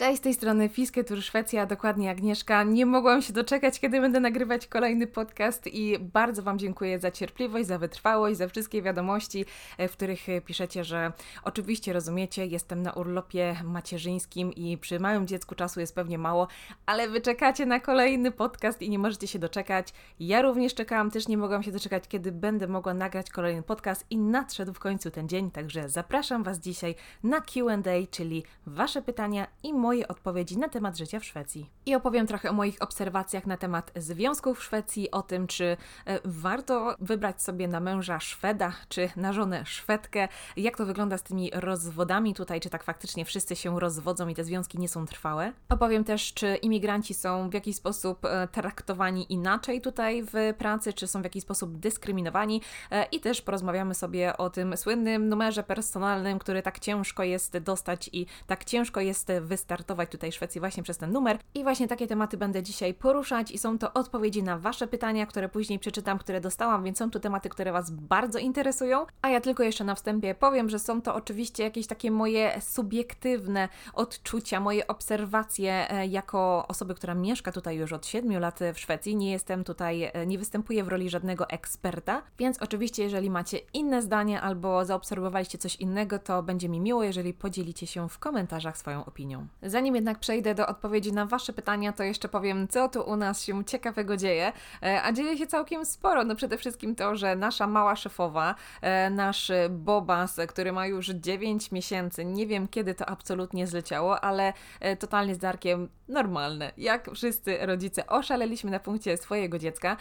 Cześć, z tej strony Fiskie Tour Szwecja, dokładnie Agnieszka. Nie mogłam się doczekać, kiedy będę nagrywać kolejny podcast i bardzo Wam dziękuję za cierpliwość, za wytrwałość, za wszystkie wiadomości, e, w których e, piszecie, że oczywiście rozumiecie, jestem na urlopie macierzyńskim i przy małym dziecku czasu jest pewnie mało, ale Wy czekacie na kolejny podcast i nie możecie się doczekać. Ja również czekałam, też nie mogłam się doczekać, kiedy będę mogła nagrać kolejny podcast i nadszedł w końcu ten dzień, także zapraszam Was dzisiaj na Q&A, czyli Wasze pytania i moje moje odpowiedzi na temat życia w Szwecji. I opowiem trochę o moich obserwacjach na temat związków w Szwecji, o tym, czy e, warto wybrać sobie na męża Szweda, czy na żonę Szwedkę, jak to wygląda z tymi rozwodami tutaj, czy tak faktycznie wszyscy się rozwodzą i te związki nie są trwałe. Opowiem też, czy imigranci są w jakiś sposób e, traktowani inaczej tutaj w pracy, czy są w jakiś sposób dyskryminowani e, i też porozmawiamy sobie o tym słynnym numerze personalnym, który tak ciężko jest dostać i tak ciężko jest wystartować startować tutaj Szwecji właśnie przez ten numer. I właśnie takie tematy będę dzisiaj poruszać i są to odpowiedzi na Wasze pytania, które później przeczytam, które dostałam, więc są to tematy, które Was bardzo interesują. A ja tylko jeszcze na wstępie powiem, że są to oczywiście jakieś takie moje subiektywne odczucia, moje obserwacje e, jako osoby, która mieszka tutaj już od 7 lat w Szwecji. Nie jestem tutaj, e, nie występuję w roli żadnego eksperta, więc oczywiście, jeżeli macie inne zdanie albo zaobserwowaliście coś innego, to będzie mi miło, jeżeli podzielicie się w komentarzach swoją opinią. Zanim jednak przejdę do odpowiedzi na Wasze pytania, to jeszcze powiem, co tu u nas się ciekawego dzieje. E, a dzieje się całkiem sporo. No przede wszystkim to, że nasza mała szefowa, e, nasz Bobas, który ma już 9 miesięcy, nie wiem kiedy to absolutnie zleciało, ale e, totalnie z Darkiem normalne. Jak wszyscy rodzice oszaleliśmy na punkcie swojego dziecka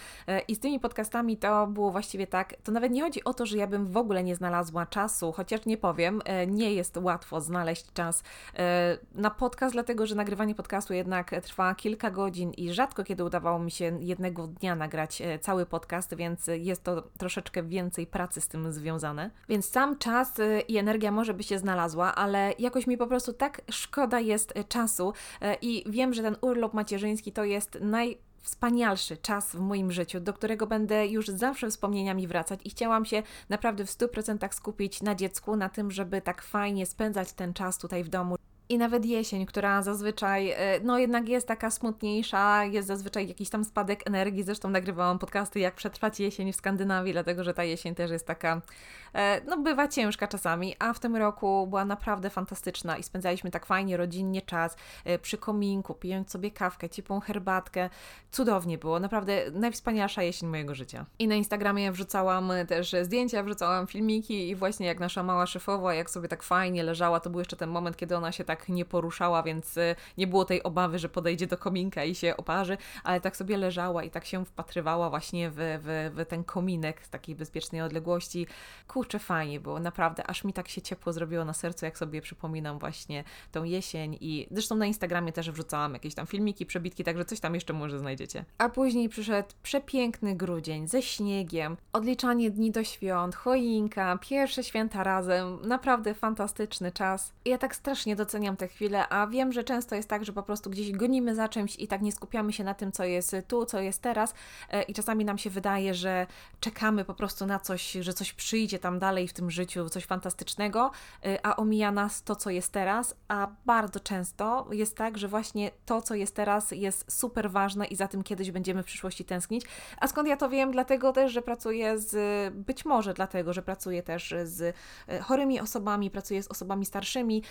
i z tymi podcastami to było właściwie tak, to nawet nie chodzi o to, że ja bym w ogóle nie znalazła czasu, chociaż nie powiem, nie jest łatwo znaleźć czas na podcast dlatego że nagrywanie podcastu jednak trwa kilka godzin i rzadko kiedy udawało mi się jednego dnia nagrać e, cały podcast, więc jest to troszeczkę więcej pracy z tym związane. Więc sam czas e, i energia może by się znalazła, ale jakoś mi po prostu tak szkoda jest e, czasu i że ten urlop macierzyński to jest naj wspanialszy czas w moim życiu, do którego będę już zawsze wspomnieniami wracać i chciałam się naprawdę w 100% skupić na dziecku, na tym, żeby tak fajnie spędzać ten czas tutaj w domu, i nawet jesień, która zazwyczaj, e, no jednak jest taka smutniejsza, jest zazwyczaj jakiś tam spadek energii. Zresztą nagrywałam podcasty, jak przetrwać jesień w Skandynawii, dlatego że ta jesień też jest taka, e, no bywa ciężka czasami, a w tym roku była naprawdę fantastyczna i spędzaliśmy tak fajnie, rodzinnie czas e, przy kominku, pijąc sobie kawkę, ciepłą herbatkę. Cudownie było, naprawdę najwspanialsza jesień mojego życia. I na Instagramie wrzucałam też zdjęcia, wrzucałam filmiki i właśnie jak nasza mała szefowa, jak sobie tak fajnie leżała, to był jeszcze ten moment, kiedy ona się tak tak nie poruszała, więc y, nie było tej obawy, że podejdzie do kominka i się oparzy, ale tak sobie leżała i tak się wpatrywała właśnie w, w, w ten kominek z takiej bezpiecznej odległości. Kurczę, fajnie było, naprawdę, aż mi tak się ciepło zrobiło na sercu, jak sobie przypominam właśnie tą jesień i zresztą na Instagramie też wrzucałam jakieś tam filmiki, przebitki, także coś tam jeszcze może znajdziecie. A później przyszedł przepiękny grudzień ze śniegiem, odliczanie dni do świąt, choinka, pierwsze święta razem, naprawdę fantastyczny czas. I ja tak strasznie doceniam doceniam te chwile, a wiem, że często jest tak, że po prostu gdzieś gonimy za czymś i tak nie skupiamy się na tym, co jest tu, co jest teraz e, i czasami nam się wydaje, że czekamy po prostu na coś, że coś przyjdzie tam dalej w tym życiu, coś fantastycznego, e, a omija nas to, co jest teraz, a bardzo często jest tak, że właśnie to, co jest teraz jest super ważne i za tym kiedyś będziemy w przyszłości tęsknić. A skąd ja to wiem? Dlatego też, że pracuję z, być może dlatego, że pracuję też z e, chorymi osobami, pracuję z osobami starszymi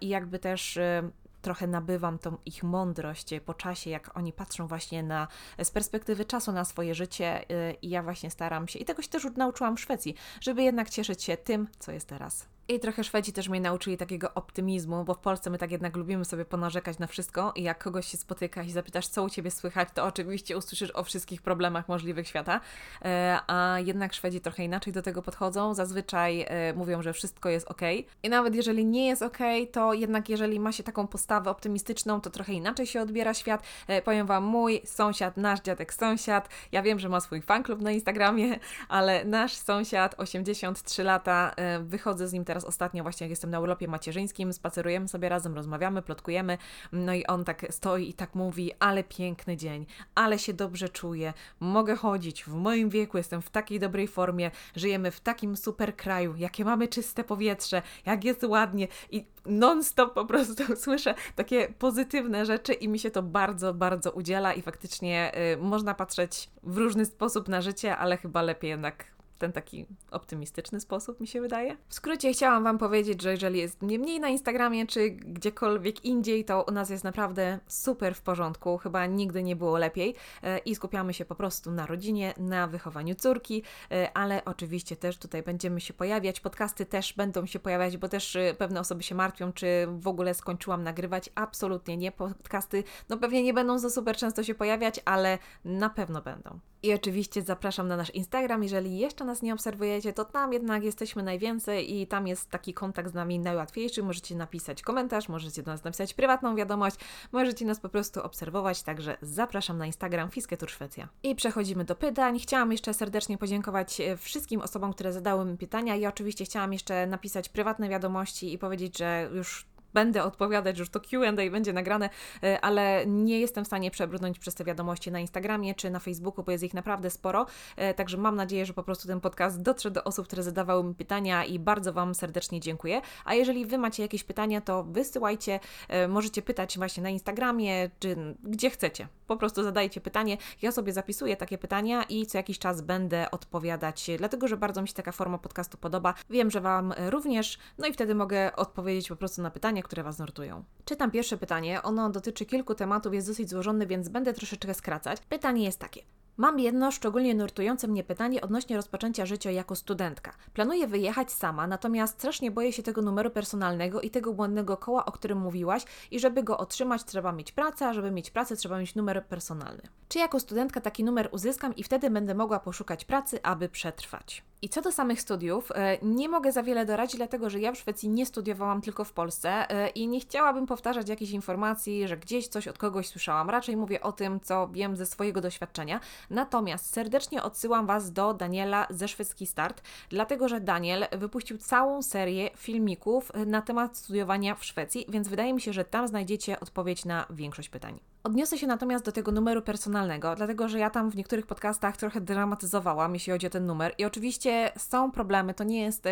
i jakby też y, trochę nabywam tą ich mądrość po czasie, jak oni patrzą właśnie na, z perspektywy czasu na swoje życie y, i ja właśnie staram się, i tego się też nauczyłam w Szwecji, żeby jednak cieszyć się tym, co jest teraz. I trochę Szwedzi też mnie nauczyli takiego optymizmu, bo w Polsce my tak jednak lubimy sobie ponarzekać na wszystko i jak kogoś się spotyka i zapytasz, co u Ciebie słychać, to oczywiście usłyszysz o wszystkich problemach możliwych świata, e, a jednak Szwedzi trochę inaczej do tego podchodzą. Zazwyczaj e, mówią, że wszystko jest ok. I nawet jeżeli nie jest ok, to jednak jeżeli ma się taką postawę optymistyczną, to trochę inaczej się odbiera świat. E, powiem Wam, mój sąsiad, nasz dziadek sąsiad, ja wiem, że ma swój fanklub na Instagramie, ale nasz sąsiad, 83 lata, wychodzę z nim teraz teraz ostatnio właśnie jak jestem na urlopie macierzyńskim, spacerujemy sobie razem, rozmawiamy, plotkujemy, no i on tak stoi i tak mówi, ale piękny dzień, ale się dobrze czuję, mogę chodzić, w moim wieku jestem w takiej dobrej formie, żyjemy w takim super kraju, jakie mamy czyste powietrze, jak jest ładnie i non-stop po prostu słyszę takie pozytywne rzeczy i mi się to bardzo, bardzo udziela i faktycznie y, można patrzeć w różny sposób na życie, ale chyba lepiej jednak ten taki optymistyczny sposób, mi się wydaje. W skrócie chciałam Wam powiedzieć, że jeżeli jest mnie mniej na Instagramie czy gdziekolwiek indziej, to u nas jest naprawdę super w porządku. Chyba nigdy nie było lepiej e, i skupiamy się po prostu na rodzinie, na wychowaniu córki, e, ale oczywiście też tutaj będziemy się pojawiać. Podcasty też będą się pojawiać, bo też e, pewne osoby się martwią, czy w ogóle skończyłam nagrywać. Absolutnie nie. Podcasty no pewnie nie będą za super często się pojawiać, ale na pewno będą. I oczywiście zapraszam na nasz Instagram. Jeżeli jeszcze nas nie obserwujecie, to tam jednak jesteśmy najwięcej i tam jest taki kontakt z nami najłatwiejszy. Możecie napisać komentarz, możecie do nas napisać prywatną wiadomość, możecie nas po prostu obserwować. Także zapraszam na Instagram Fisketur Szwecja. I przechodzimy do pytań. Chciałam jeszcze serdecznie podziękować e, wszystkim osobom, które zadały mi pytania. Ja oczywiście chciałam jeszcze napisać prywatne wiadomości i powiedzieć, że już będę odpowiadać, już to QA będzie nagrane, e, ale nie jestem w stanie przebrnąć przez te wiadomości na Instagramie czy na Facebooku, bo jest ich naprawdę sporo. E, także mam nadzieję, że po prostu ten podcast dotrze do osób, które zadawały mi pytania i bardzo Wam serdecznie dziękuję. A jeżeli Wy macie jakieś pytania, to wysyłajcie. E, możecie pytać właśnie na Instagramie czy gdzie chcecie. Po prostu zadajcie pytanie. Ja sobie zapisuję takie pytania i co jakiś czas będę odpowiadać, dlatego że bardzo mi się taka forma podcastu podoba. Wiem, że Wam również, no i wtedy mogę odpowiedzieć po prostu na pytania, które Was nurtują. Czytam pierwsze pytanie. Ono dotyczy kilku tematów, jest dosyć złożone, więc będę troszeczkę skracać. Pytanie jest takie. Mam jedno szczególnie nurtujące mnie pytanie odnośnie rozpoczęcia życia jako studentka. Planuję wyjechać sama, natomiast strasznie boję się tego numeru personalnego i tego błędnego koła, o którym mówiłaś, i żeby go otrzymać, trzeba mieć pracę, a żeby mieć pracę, trzeba mieć numer personalny. Czy jako studentka taki numer uzyskam i wtedy będę mogła poszukać pracy, aby przetrwać? I co do samych studiów, e, nie mogę za wiele doradzić, dlatego że ja w Szwecji nie studiowałam tylko w Polsce e, i nie chciałabym powtarzać jakichś informacji, że gdzieś coś od kogoś słyszałam. Raczej mówię o tym, co wiem ze swojego doświadczenia. Natomiast serdecznie odsyłam Was do Daniela ze Szwedzki Start, dlatego że Daniel wypuścił całą serię filmików na temat studiowania w Szwecji, więc wydaje mi się, że tam znajdziecie odpowiedź na większość pytań. Odniosę się natomiast do tego numeru personalnego, dlatego że ja tam w niektórych podcastach trochę dramatyzowałam, jeśli chodzi o ten numer. I oczywiście są problemy, to nie jest.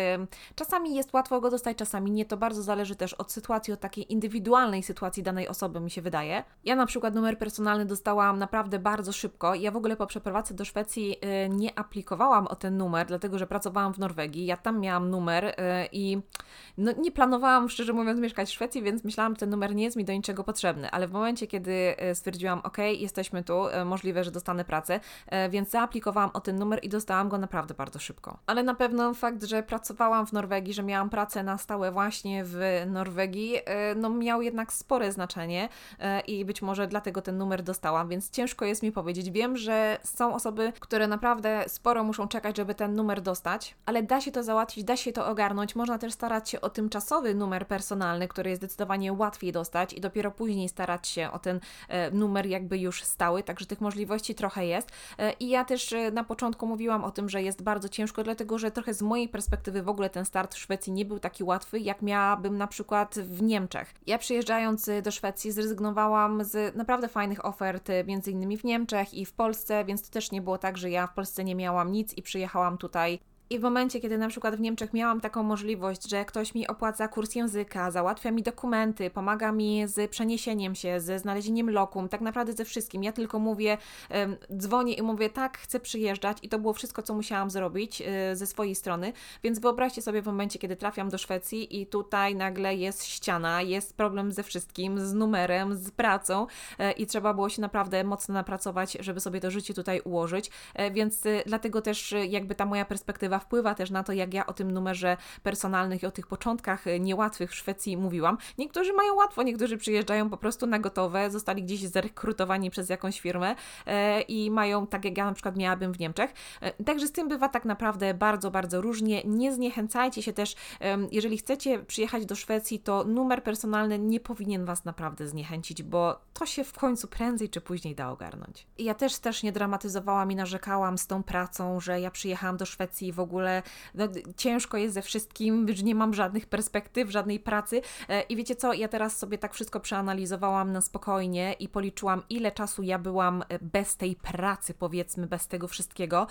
Czasami jest łatwo go dostać, czasami nie. To bardzo zależy też od sytuacji, od takiej indywidualnej sytuacji danej osoby, mi się wydaje. Ja na przykład numer personalny dostałam naprawdę bardzo szybko. Ja w ogóle po przeprowadzce do Szwecji y, nie aplikowałam o ten numer, dlatego że pracowałam w Norwegii. Ja tam miałam numer y, i no, nie planowałam, szczerze mówiąc, mieszkać w Szwecji, więc myślałam, że ten numer nie jest mi do niczego potrzebny. Ale w momencie, kiedy stwierdziłam, ok, jesteśmy tu, e, możliwe, że dostanę pracę, e, więc zaaplikowałam o ten numer i dostałam go naprawdę bardzo szybko. Ale na pewno fakt, że pracowałam w Norwegii, że miałam pracę na stałe właśnie w Norwegii, no miał jednak spore znaczenie i być może dlatego ten numer dostałam, więc ciężko jest mi powiedzieć. Wiem, że są osoby, które naprawdę sporo muszą czekać, żeby ten numer dostać, ale da się to załatwić, da się to ogarnąć. Można też starać się o tymczasowy numer personalny, który jest zdecydowanie łatwiej dostać i dopiero później starać się o ten E, numer jakby już stały, także tych możliwości trochę jest. E, I ja też e, na początku mówiłam o tym, że jest bardzo ciężko, dlatego że trochę z mojej perspektywy w ogóle ten start w Szwecji nie był taki łatwy, jak miałabym na przykład w Niemczech. Ja przyjeżdżając do Szwecji zrezygnowałam z naprawdę fajnych ofert, między innymi w Niemczech i w Polsce, więc to też nie było tak, że ja w Polsce nie miałam nic i przyjechałam tutaj i w momencie, kiedy na przykład w Niemczech miałam taką możliwość, że ktoś mi opłaca kurs języka, załatwia mi dokumenty, pomaga mi z przeniesieniem się, ze znalezieniem lokum, tak naprawdę ze wszystkim. Ja tylko mówię, dzwonię i mówię, tak, chcę przyjeżdżać i to było wszystko, co musiałam zrobić e, ze swojej strony. Więc wyobraźcie sobie w momencie, kiedy trafiam do Szwecji i tutaj nagle jest ściana, jest problem ze wszystkim, z numerem, z pracą e, i trzeba było się naprawdę mocno napracować, żeby sobie to życie tutaj ułożyć. E, więc dlatego też jakby ta moja perspektywa wpływa też na to, jak ja o tym numerze personalnych i o tych początkach e, niełatwych w Szwecji mówiłam. Niektórzy mają łatwo, niektórzy przyjeżdżają po prostu na gotowe, zostali gdzieś zrekrutowani przez jakąś firmę e, i mają, tak jak ja na przykład miałabym w Niemczech. E, także z tym bywa tak naprawdę bardzo, bardzo różnie. Nie zniechęcajcie się też, jeżeli chcecie przyjechać do Szwecji, to numer personalny nie powinien Was naprawdę zniechęcić, bo to się w końcu prędzej czy później da ogarnąć. Ja też też nie dramatyzowałam i narzekałam z tą pracą, że ja przyjechałam do Szwecji w ogóle ogóle no, ciężko jest ze wszystkim, że nie mam żadnych perspektyw, żadnej pracy. E, I wiecie co, ja teraz sobie tak wszystko przeanalizowałam na spokojnie i policzyłam, ile czasu ja byłam bez tej pracy, powiedzmy, bez tego wszystkiego.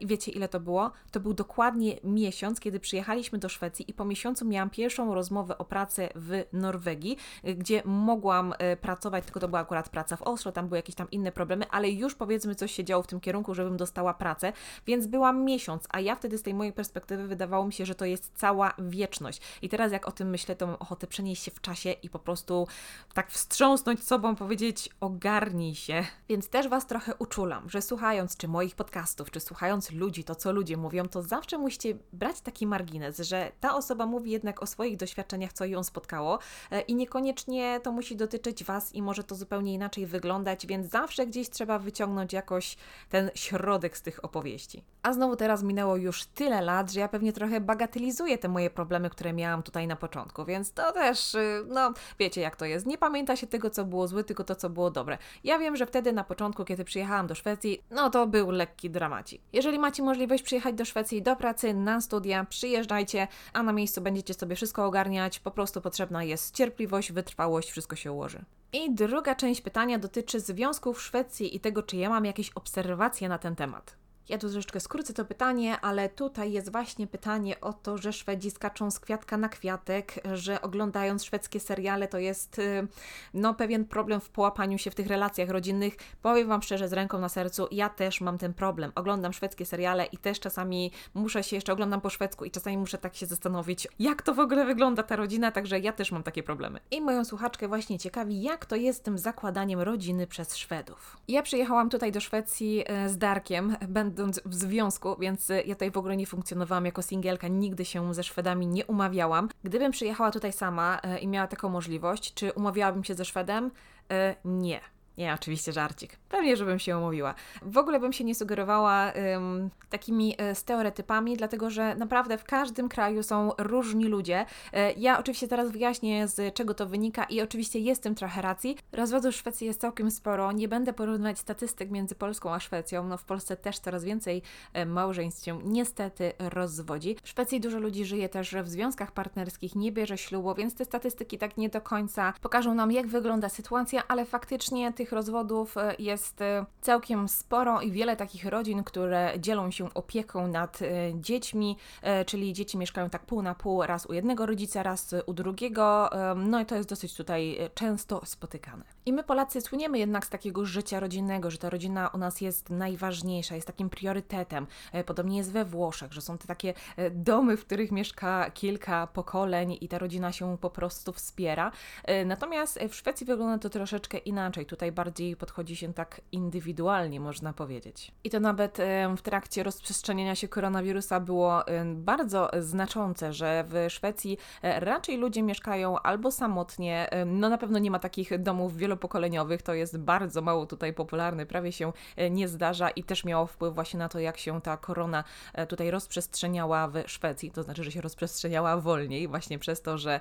I wiecie, ile to było? To był dokładnie miesiąc, kiedy przyjechaliśmy do Szwecji i po miesiącu miałam pierwszą rozmowę o pracę w Norwegii, gdzie mogłam pracować, tylko to była akurat praca w Oslo, tam były jakieś tam inne problemy, ale już powiedzmy coś się działo w tym kierunku, żebym dostała pracę, więc byłam miesiąc, a ja wtedy z tej mojej perspektywy wydawało mi się, że to jest cała wieczność. I teraz jak o tym myślę, to mam ochotę przenieść się w czasie i po prostu tak wstrząsnąć sobą, powiedzieć ogarnij się. Więc też Was trochę uczulam, że słuchając czy moich podcastów, czy słuchając ludzi, to co ludzie mówią, to zawsze musicie brać taki margines, że ta osoba mówi jednak o swoich doświadczeniach, co ją spotkało e, i niekoniecznie to musi dotyczyć Was i może to zupełnie inaczej wyglądać, więc zawsze gdzieś trzeba wyciągnąć jakoś ten środek z tych opowieści. A znowu teraz minęło już tyle lat, że ja pewnie trochę bagatelizuję te moje problemy, które miałam tutaj na początku, więc to też, y, no wiecie jak to jest. Nie pamięta się tego, co było złe, tylko to, co było dobre. Ja wiem, że wtedy na początku, kiedy przyjechałam do Szwecji, no to był lekki dramacik. Jeżeli macie możliwość przyjechać do Szwecji do pracy, na studia, przyjeżdżajcie, a na miejscu będziecie sobie wszystko ogarniać. Po prostu potrzebna jest cierpliwość, wytrwałość, wszystko się ułoży. I druga część pytania dotyczy związków w Szwecji i tego, czy ja mam jakieś obserwacje na ten temat. Ja tu troszeczkę skrócę to pytanie, ale tutaj jest właśnie pytanie o to, że Szwedzi skaczą z kwiatka na kwiatek, że oglądając szwedzkie seriale to jest y, no pewien problem w połapaniu się w tych relacjach rodzinnych. Powiem Wam szczerze, z ręką na sercu, ja też mam ten problem. Oglądam szwedzkie seriale i też czasami muszę się jeszcze oglądam po szwedzku i czasami muszę tak się zastanowić, jak to w ogóle wygląda ta rodzina, także ja też mam takie problemy. I moją słuchaczkę właśnie ciekawi, jak to jest z tym zakładaniem rodziny przez Szwedów. Ja przyjechałam tutaj do Szwecji y, z Darkiem, będąc będąc w związku, więc y, ja tutaj w ogóle nie funkcjonowałam jako singielka, nigdy się ze Szwedami nie umawiałam. Gdybym przyjechała tutaj sama y, i miała taką możliwość, czy umawiałabym się ze Szwedem? Y, nie. Nie, oczywiście żarcik. Pewnie, żebym się umówiła. W ogóle bym się nie sugerowała ym, takimi y, stereotypami, dlatego że naprawdę w każdym kraju są różni ludzie. Y, ja oczywiście teraz wyjaśnię, z czego to wynika i oczywiście jest tym trochę racji. Rozwodów w Szwecji jest całkiem sporo. Nie będę porównywać statystyk między Polską a Szwecją. No w Polsce też coraz więcej y, małżeństw się niestety rozwodzi. W Szwecji dużo ludzi żyje też w związkach partnerskich, nie bierze ślubu, więc te statystyki tak nie do końca pokażą nam, jak wygląda sytuacja, ale faktycznie tych rozwodów e, jest e, całkiem sporo i wiele takich rodzin, które dzielą się opieką nad e, dziećmi, czyli dzieci mieszkają tak pół na pół, raz u jednego rodzica, raz u drugiego. No i to jest dosyć tutaj często spotykane. I my Polacy słyniemy jednak z takiego życia rodzinnego, że ta rodzina u nas jest najważniejsza, jest takim priorytetem. Podobnie jest we Włoszech, że są te takie domy, w których mieszka kilka pokoleń i ta rodzina się po prostu wspiera. Natomiast w Szwecji wygląda to troszeczkę inaczej. Tutaj bardziej podchodzi się tak indywidualnie, można powiedzieć. I to nawet w trakcie rozprzestrzeniania się koronawirusa było bardzo znaczące, że w Szwecji e, raczej ludzie mieszkają albo samotnie, no na pewno nie ma takich domów wielopokoleniowych, to jest bardzo mało tutaj popularne, prawie się e, nie zdarza i też miało wpływ właśnie na to, jak się ta korona e, tutaj rozprzestrzeniała w Szwecji, to znaczy, że się rozprzestrzeniała wolniej, właśnie przez to, że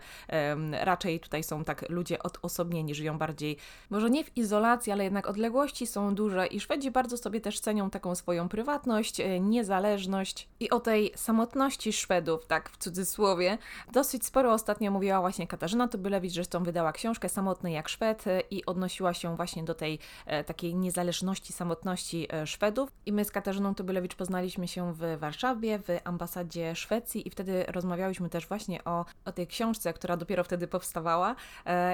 raczej tutaj są tak ludzie odosobnieni, żyją bardziej, może nie w izolacji, izolacji, ale jednak odległości są duże i Szwedzi bardzo sobie też cenią taką swoją prywatność, e, niezależność i o tej samotności Szwedów, tak w cudzysłowie, dosyć sporo ostatnio mówiła właśnie Katarzyna Tubylewicz, zresztą wydała książkę Samotny jak Szwed e, i odnosiła się właśnie do tej e, takiej niezależności, samotności Szwedów. I my z Katarzyną Tubylewicz poznaliśmy się w Warszawie, w ambasadzie Szwecji i wtedy rozmawiałyśmy też właśnie o, o tej książce, która dopiero wtedy powstawała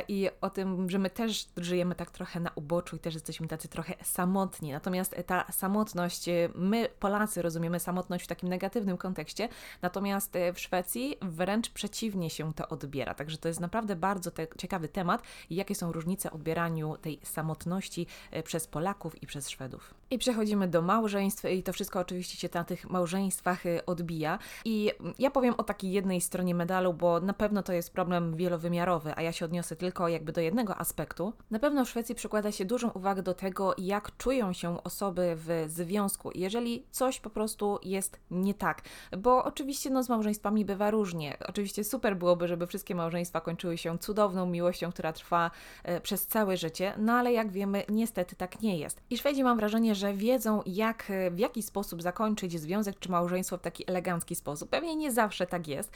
i o tym, że my też żyjemy tak trochę na uboczu i też jesteśmy tacy trochę samotni. Natomiast ta samotność, y, my Polacy rozumiemy samotność w takim negatywnym kontekście, natomiast y, w Szwecji wręcz przeciwnie się to odbiera. Także to jest naprawdę bardzo te ciekawy temat jakie są różnice odbieraniu tej samotności przez Polaków i przez Szwedów. I przechodzimy do małżeństw i to wszystko oczywiście się na tych małżeństwach odbija. I ja powiem o takiej jednej stronie medalu, bo na pewno to jest problem wielowymiarowy, a ja się odniosę tylko jakby do jednego aspektu. Na pewno w Szwecji przykłada się dużą uwagę do tego, jak czują się osoby w związku, jeżeli coś po prostu jest nie tak. Bo oczywiście no, z małżeństwami bywa różnie. Oczywiście super byłoby, żeby wszystkie małżeństwa kończyły się cudowną miłością, która trwa e, przez całe życie, no ale jak wiemy, niestety tak nie jest. I Szwedzi mam wrażenie, że wiedzą, jak, w jaki sposób zakończyć związek czy małżeństwo w taki elegancki sposób. Pewnie nie zawsze tak jest,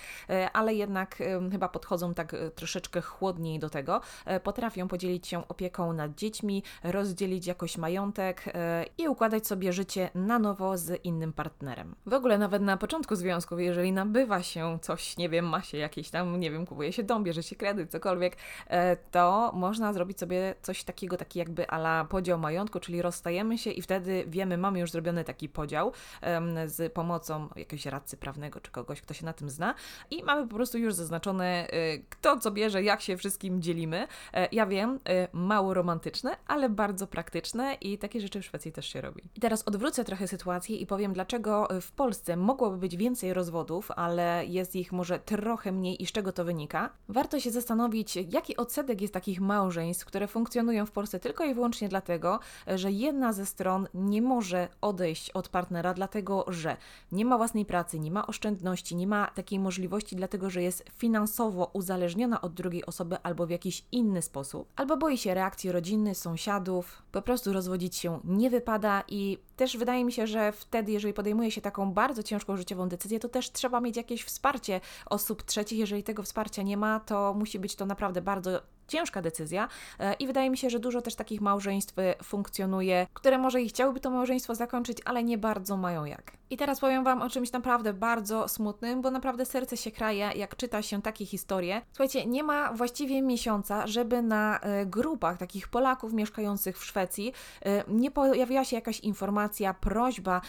ale jednak chyba podchodzą tak troszeczkę chłodniej do tego. Potrafią podzielić się opieką nad dziećmi, rozdzielić jakoś majątek i układać sobie życie na nowo z innym partnerem. W ogóle nawet na początku związków, jeżeli nabywa się coś, nie wiem, ma się jakieś tam, nie wiem, kupuje się dom, bierze się kredyt, cokolwiek, e, to można zrobić sobie coś takiego, taki jakby ala podział majątku, czyli rozstajemy się i wtedy wiemy, mamy już zrobiony taki podział z pomocą jakiegoś radcy prawnego czy kogoś, kto się na tym zna i mamy po prostu już zaznaczone, e, kto co bierze, jak się wszystkim dzielimy. E, ja wiem, mało romantyczne, ale bardzo praktyczne i takie rzeczy w Szwecji też się robi. I teraz odwrócę trochę sytuację i powiem, dlaczego w Polsce mogłoby być więcej rozwodów, ale jest ich może trochę mniej i z czego to wynika. Warto się zastanowić, jaki odsetek jest takich małżeństw, które funkcjonują w Polsce tylko i wyłącznie dlatego, że jedna ze stron nie może odejść od partnera, dlatego że nie ma własnej pracy, nie ma oszczędności, nie ma takiej możliwości, dlatego że jest finansowo uzależniona od drugiej osoby albo w jakiś inny sposób, albo boi się reakcji rodziny, sąsiadów, po prostu rozwodzić się nie wypada i też wydaje mi się, że wtedy, jeżeli podejmuje się taką bardzo ciężką życiową decyzję, to też trzeba mieć jakieś wsparcie osób trzecich. Jeżeli tego wsparcia nie ma, to musi być to naprawdę bardzo ciężka decyzja e, i wydaje mi się, że dużo też takich małżeństw funkcjonuje, które może i chciałyby to małżeństwo zakończyć, ale nie bardzo mają jak. I teraz powiem Wam o czymś naprawdę bardzo smutnym, bo naprawdę serce się kraje, jak czyta się takie historie. Słuchajcie, nie ma właściwie miesiąca, żeby na e, grupach takich Polaków mieszkających w Szwecji e, nie pojawiła się jakaś informacja, prośba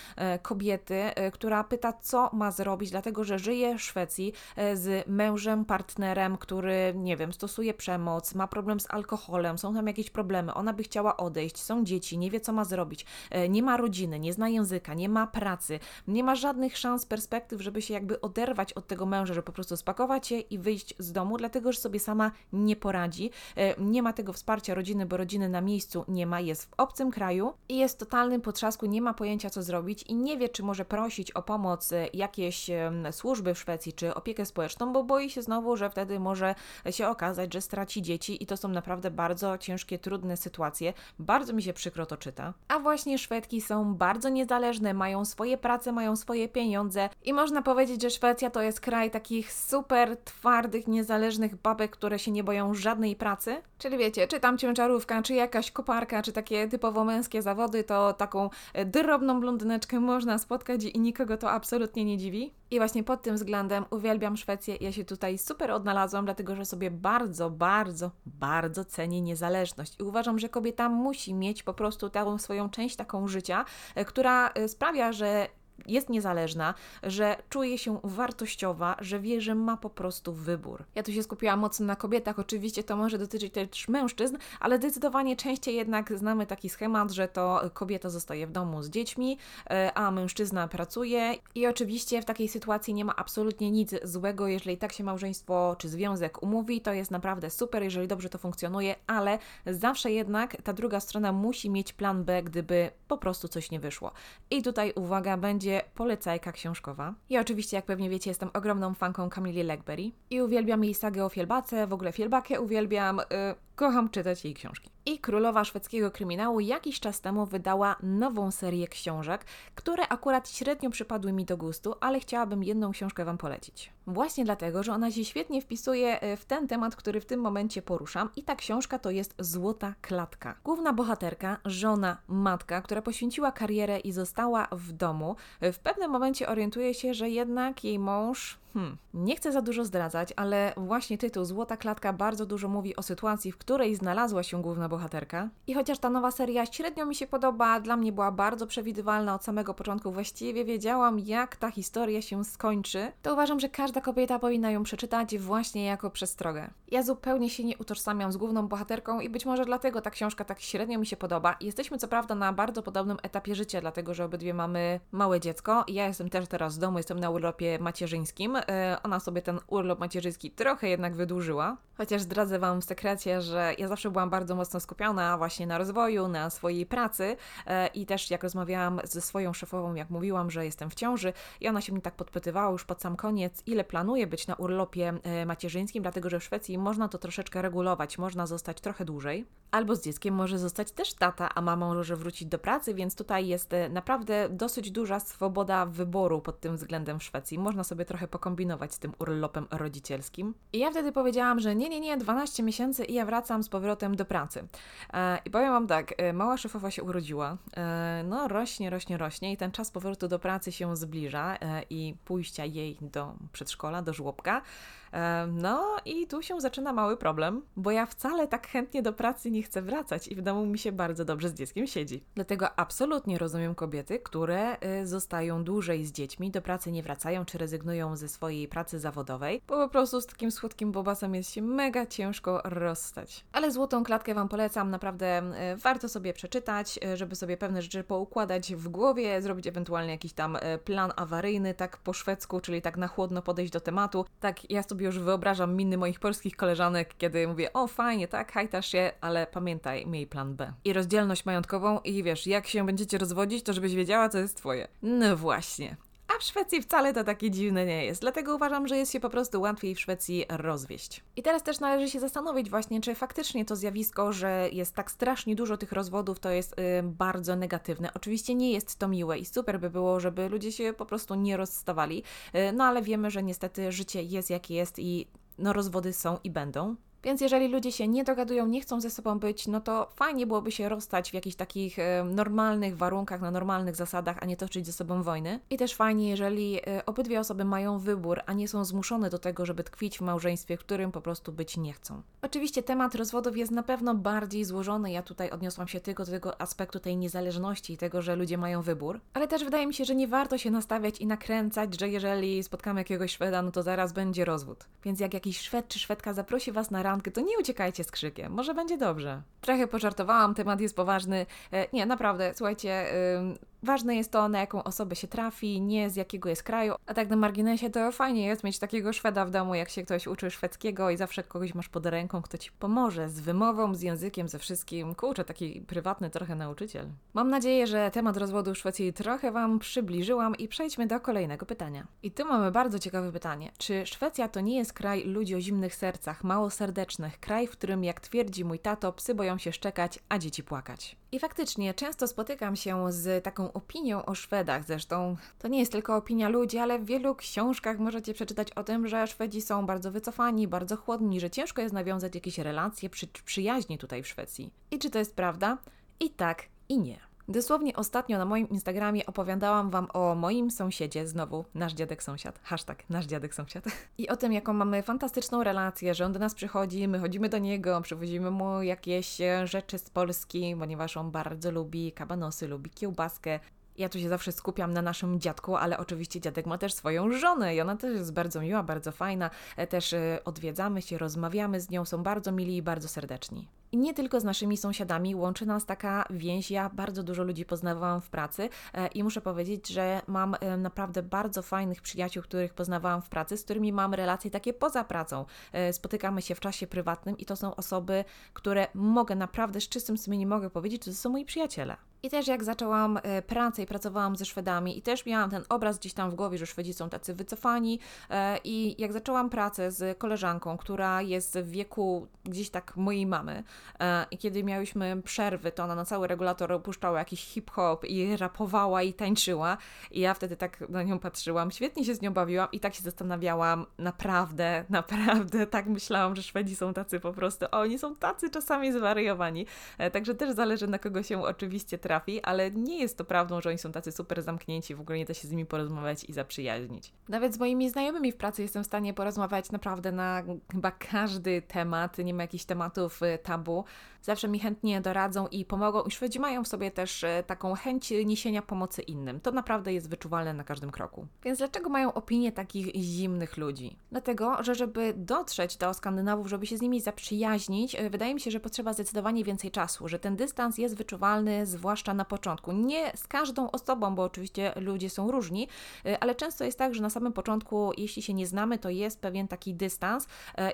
kobiety, która pyta, co ma zrobić, dlatego że żyje w Szwecji z mężem, partnerem, który, nie wiem, stosuje przemoc, ma problem z alkoholem, są tam jakieś problemy, ona by chciała odejść, są dzieci, nie wie co ma zrobić, e, nie ma rodziny, nie zna języka, nie ma pracy, nie ma żadnych szans, perspektyw, żeby się jakby oderwać od tego męża, żeby po prostu spakować się i wyjść z domu, dlatego że sobie sama nie poradzi, e, nie ma tego wsparcia rodziny, bo rodziny na miejscu nie ma, jest w obcym kraju i jest totalnym potrzasku, nie ma pojęcia co zrobić i nie wie, czy może prosić o pomoc e, jakieś służby w Szwecji, czy opiekę społeczną, bo boi się znowu, że wtedy może się okazać, że straci dzieci i to są naprawdę bardzo ciężkie, trudne sytuacje. Bardzo mi się przykro to czyta. A właśnie Szwedki są bardzo niezależne, mają swoje prace, mają swoje pieniądze i można powiedzieć, że Szwecja to jest kraj takich super twardych, niezależnych babek, które się nie boją żadnej pracy. Czyli wiecie, czy tam ciężarówka, czy jakaś koparka, czy takie typowo męskie zawody, to taką drobną blondyneczkę można spotkać i nikogo to absolutnie nie dziwi. I właśnie pod tym względem uwielbiam Szwecję. Ja się tutaj super odnalazłam, dlatego że sobie bardzo, bardzo, bardzo cenię niezależność. I uważam, że kobieta musi mieć po prostu tę swoją część taką życia, e, która e, sprawia, że jest niezależna, że czuje się wartościowa, że wie, że ma po prostu wybór. Ja tu się skupiłam mocno na kobietach, oczywiście to może dotyczyć też mężczyzn, ale zdecydowanie częściej jednak znamy taki schemat, że to kobieta zostaje w domu z dziećmi, e, a mężczyzna pracuje i oczywiście w takiej sytuacji nie ma absolutnie nic złego, jeżeli tak się małżeństwo czy związek umówi, to jest naprawdę super, jeżeli dobrze to funkcjonuje, ale zawsze jednak ta druga strona musi mieć plan B, gdyby po prostu coś nie wyszło. I tutaj uwaga, będzie będzie polecajka książkowa. Ja oczywiście, jak pewnie wiecie, jestem ogromną fanką Camille Legberry i uwielbiam jej sagę o Fielbace, w ogóle Fielbakę uwielbiam, yy, kocham czytać jej książki. I królowa szwedzkiego kryminału jakiś czas temu wydała nową serię książek, które akurat średnio przypadły mi do gustu, ale chciałabym jedną książkę Wam polecić. Właśnie dlatego, że ona się świetnie wpisuje e, w ten temat, który w tym momencie poruszam i ta książka to jest Złota Klatka. Główna bohaterka, żona, matka, która poświęciła karierę i została w domu, w pewnym momencie orientuje się, że jednak jej mąż Hmm, nie chcę za dużo zdradzać, ale właśnie tytuł Złota Klatka bardzo dużo mówi o sytuacji, w której znalazła się główna bohaterka. I chociaż ta nowa seria średnio mi się podoba, dla mnie była bardzo przewidywalna od samego początku, właściwie wiedziałam, jak ta historia się skończy, to uważam, że każda kobieta powinna ją przeczytać właśnie jako przestrogę. Ja zupełnie się nie utożsamiam z główną bohaterką i być może dlatego ta książka tak średnio mi się podoba. Jesteśmy co prawda na bardzo podobnym etapie życia, dlatego że obydwie mamy małe dziecko. Ja jestem też teraz w domu, jestem na urlopie macierzyńskim, ona sobie ten urlop macierzyński trochę jednak wydłużyła. Chociaż zdradzę Wam w sekrecie, że ja zawsze byłam bardzo mocno skupiona właśnie na rozwoju, na swojej pracy i też jak rozmawiałam ze swoją szefową, jak mówiłam, że jestem w ciąży i ona się mnie tak podpytywała już pod sam koniec, ile planuję być na urlopie macierzyńskim, dlatego że w Szwecji można to troszeczkę regulować, można zostać trochę dłużej, albo z dzieckiem może zostać też tata, a mama może wrócić do pracy, więc tutaj jest e, naprawdę dosyć duża swoboda wyboru pod tym względem w Szwecji. Można sobie trochę pokombinować z tym urlopem rodzicielskim. I ja wtedy powiedziałam, że nie, nie, nie, 12 miesięcy i ja wracam z powrotem do pracy. E, I powiem Wam tak, e, mała szefowa się urodziła, no rośnie, rośnie, rośnie i ten czas powrotu do pracy się zbliża i pójścia jej do przedszkola, do żłobka. No i tu się zaczyna mały problem, bo ja wcale tak chętnie do pracy nie chcę wracać i w domu mi się bardzo dobrze z dzieckiem siedzi. Dlatego absolutnie rozumiem kobiety, które y, zostają dłużej z dziećmi, do pracy nie wracają czy rezygnują ze swojej pracy zawodowej, bo po prostu z takim słodkim bobasem jest się mega ciężko rozstać. Ale złotą klatkę Wam polecam, naprawdę y, warto sobie przeczytać, y, żeby sobie pewne rzeczy poukładać w głowie, zrobić ewentualnie jakiś tam plan awaryjny, tak po szwedzku, czyli tak na chłodno podejść do tematu. Tak, ja sobie już wyobrażam miny moich polskich koleżanek, kiedy mówię, o fajnie, tak, hajtasz się, ale pamiętaj, miej plan B. I rozdzielność majątkową i wiesz, jak się będziecie rozwodzić, to żebyś wiedziała, co jest twoje. No właśnie. A w Szwecji wcale to takie dziwne nie jest, dlatego uważam, że jest się po prostu łatwiej w Szwecji rozwieść. I teraz też należy się zastanowić właśnie, czy faktycznie to zjawisko, że jest tak strasznie dużo tych rozwodów, to jest y, bardzo negatywne. Oczywiście nie jest to miłe i super by było, żeby ludzie się po prostu nie rozstawali, y, no ale wiemy, że niestety życie jest jakie jest i no rozwody są i będą. Więc jeżeli ludzie się nie dogadują, nie chcą ze sobą być, no to fajnie byłoby się rozstać w jakichś takich e, normalnych warunkach, na normalnych zasadach, a nie toczyć ze sobą wojny. I też fajnie, jeżeli e, obydwie osoby mają wybór, a nie są zmuszone do tego, żeby tkwić w małżeństwie, w którym po prostu być nie chcą. Oczywiście temat rozwodów jest na pewno bardziej złożony. Ja tutaj odniosłam się tylko do tego aspektu tej niezależności i tego, że ludzie mają wybór. Ale też wydaje mi się, że nie warto się nastawiać i nakręcać, że jeżeli spotkamy jakiegoś Szweda, no to zaraz będzie rozwód. Więc jak jakiś Szwed czy Szwedka zaprosi Was na randkę, to nie uciekajcie z krzykiem, może będzie dobrze. Trochę pożartowałam, temat jest poważny. E, nie, naprawdę, słuchajcie, Ważne jest to, na jaką osobę się trafi, nie z jakiego jest kraju. A tak na marginesie to fajnie jest mieć takiego Szweda w domu, jak się ktoś uczy szwedzkiego i zawsze kogoś masz pod ręką, kto ci pomoże z wymową, z językiem, ze wszystkim. Kurczę, taki prywatny trochę nauczyciel. Mam nadzieję, że temat rozwodu w Szwecji trochę Wam przybliżyłam i przejdźmy do kolejnego pytania. I tu mamy bardzo ciekawe pytanie. Czy Szwecja to nie jest kraj ludzi o zimnych sercach, mało serdecznych, kraj, w którym, jak twierdzi mój tato, psy boją się szczekać, a dzieci płakać? I faktycznie często spotykam się z taką opinią o Szwedach. Zresztą to nie jest tylko opinia ludzi, ale w wielu książkach możecie przeczytać o tym, że Szwedzi są bardzo wycofani, bardzo chłodni, że ciężko jest nawiązać jakieś relacje, przy, przyjaźnie tutaj w Szwecji. I czy to jest prawda? I tak, i nie. Dosłownie ostatnio na moim Instagramie opowiadałam Wam o moim sąsiedzie, znowu nasz dziadek sąsiad, hashtag nasz dziadek sąsiad, i o tym, jaką mamy fantastyczną relację, że on do nas przychodzi, my chodzimy do niego, przywozimy mu jakieś e, rzeczy z Polski, ponieważ on bardzo lubi kabanosy, lubi kiełbaskę, ja tu się zawsze skupiam na naszym dziadku, ale oczywiście dziadek ma też swoją żonę i ona też jest bardzo miła, bardzo fajna. E, też e, odwiedzamy się, rozmawiamy z nią, są bardzo mili i bardzo serdeczni. I nie tylko z naszymi sąsiadami łączy nas taka więź. Ja bardzo dużo ludzi poznawałam w pracy e, i muszę powiedzieć, że mam naprawdę bardzo fajnych przyjaciół, których poznawałam w pracy, z którymi mam relacje takie poza pracą. Spotykamy się w czasie prywatnym i to są osoby, które mogę naprawdę z czystym sumieniem mogę powiedzieć, że to są moi przyjaciele. I też jak zaczęłam e, pracę i pracowałam ze Szwedami i też miałam ten obraz gdzieś tam w głowie, że Szwedzi są tacy wycofani e, i jak zaczęłam pracę z koleżanką, która jest w wieku gdzieś tak mojej mamy e, i kiedy miałyśmy przerwy, to ona na cały regulator opuszczała jakiś hip-hop i rapowała i tańczyła. I ja wtedy tak na nią patrzyłam, świetnie się z nią bawiłam i tak się zastanawiałam, naprawdę, naprawdę tak myślałam, że Szwedzi są tacy po prostu, oni są tacy czasami zwariowani, także też zależy na kogo się oczywiście trafi ale nie jest to prawdą, że oni są tacy super zamknięci, w ogóle nie da się z nimi porozmawiać i zaprzyjaźnić. Nawet z moimi znajomymi w pracy jestem w stanie porozmawiać naprawdę na chyba każdy temat, nie ma jakichś tematów y, tabu. Zawsze mi chętnie doradzą i pomogą i Szwedzi mają w sobie też e, taką chęć niesienia pomocy innym. To naprawdę jest wyczuwalne na każdym kroku. Więc dlaczego mają opinię takich zimnych ludzi? Dlatego, że żeby dotrzeć do Skandynawów, żeby się z nimi zaprzyjaźnić, e, wydaje mi się, że potrzeba zdecydowanie więcej czasu, że ten dystans jest wyczuwalny zwłaszcza na początku. Nie z każdą osobą, bo oczywiście ludzie są różni, e, ale często jest tak, że na samym początku, jeśli się nie znamy, to jest pewien taki dystans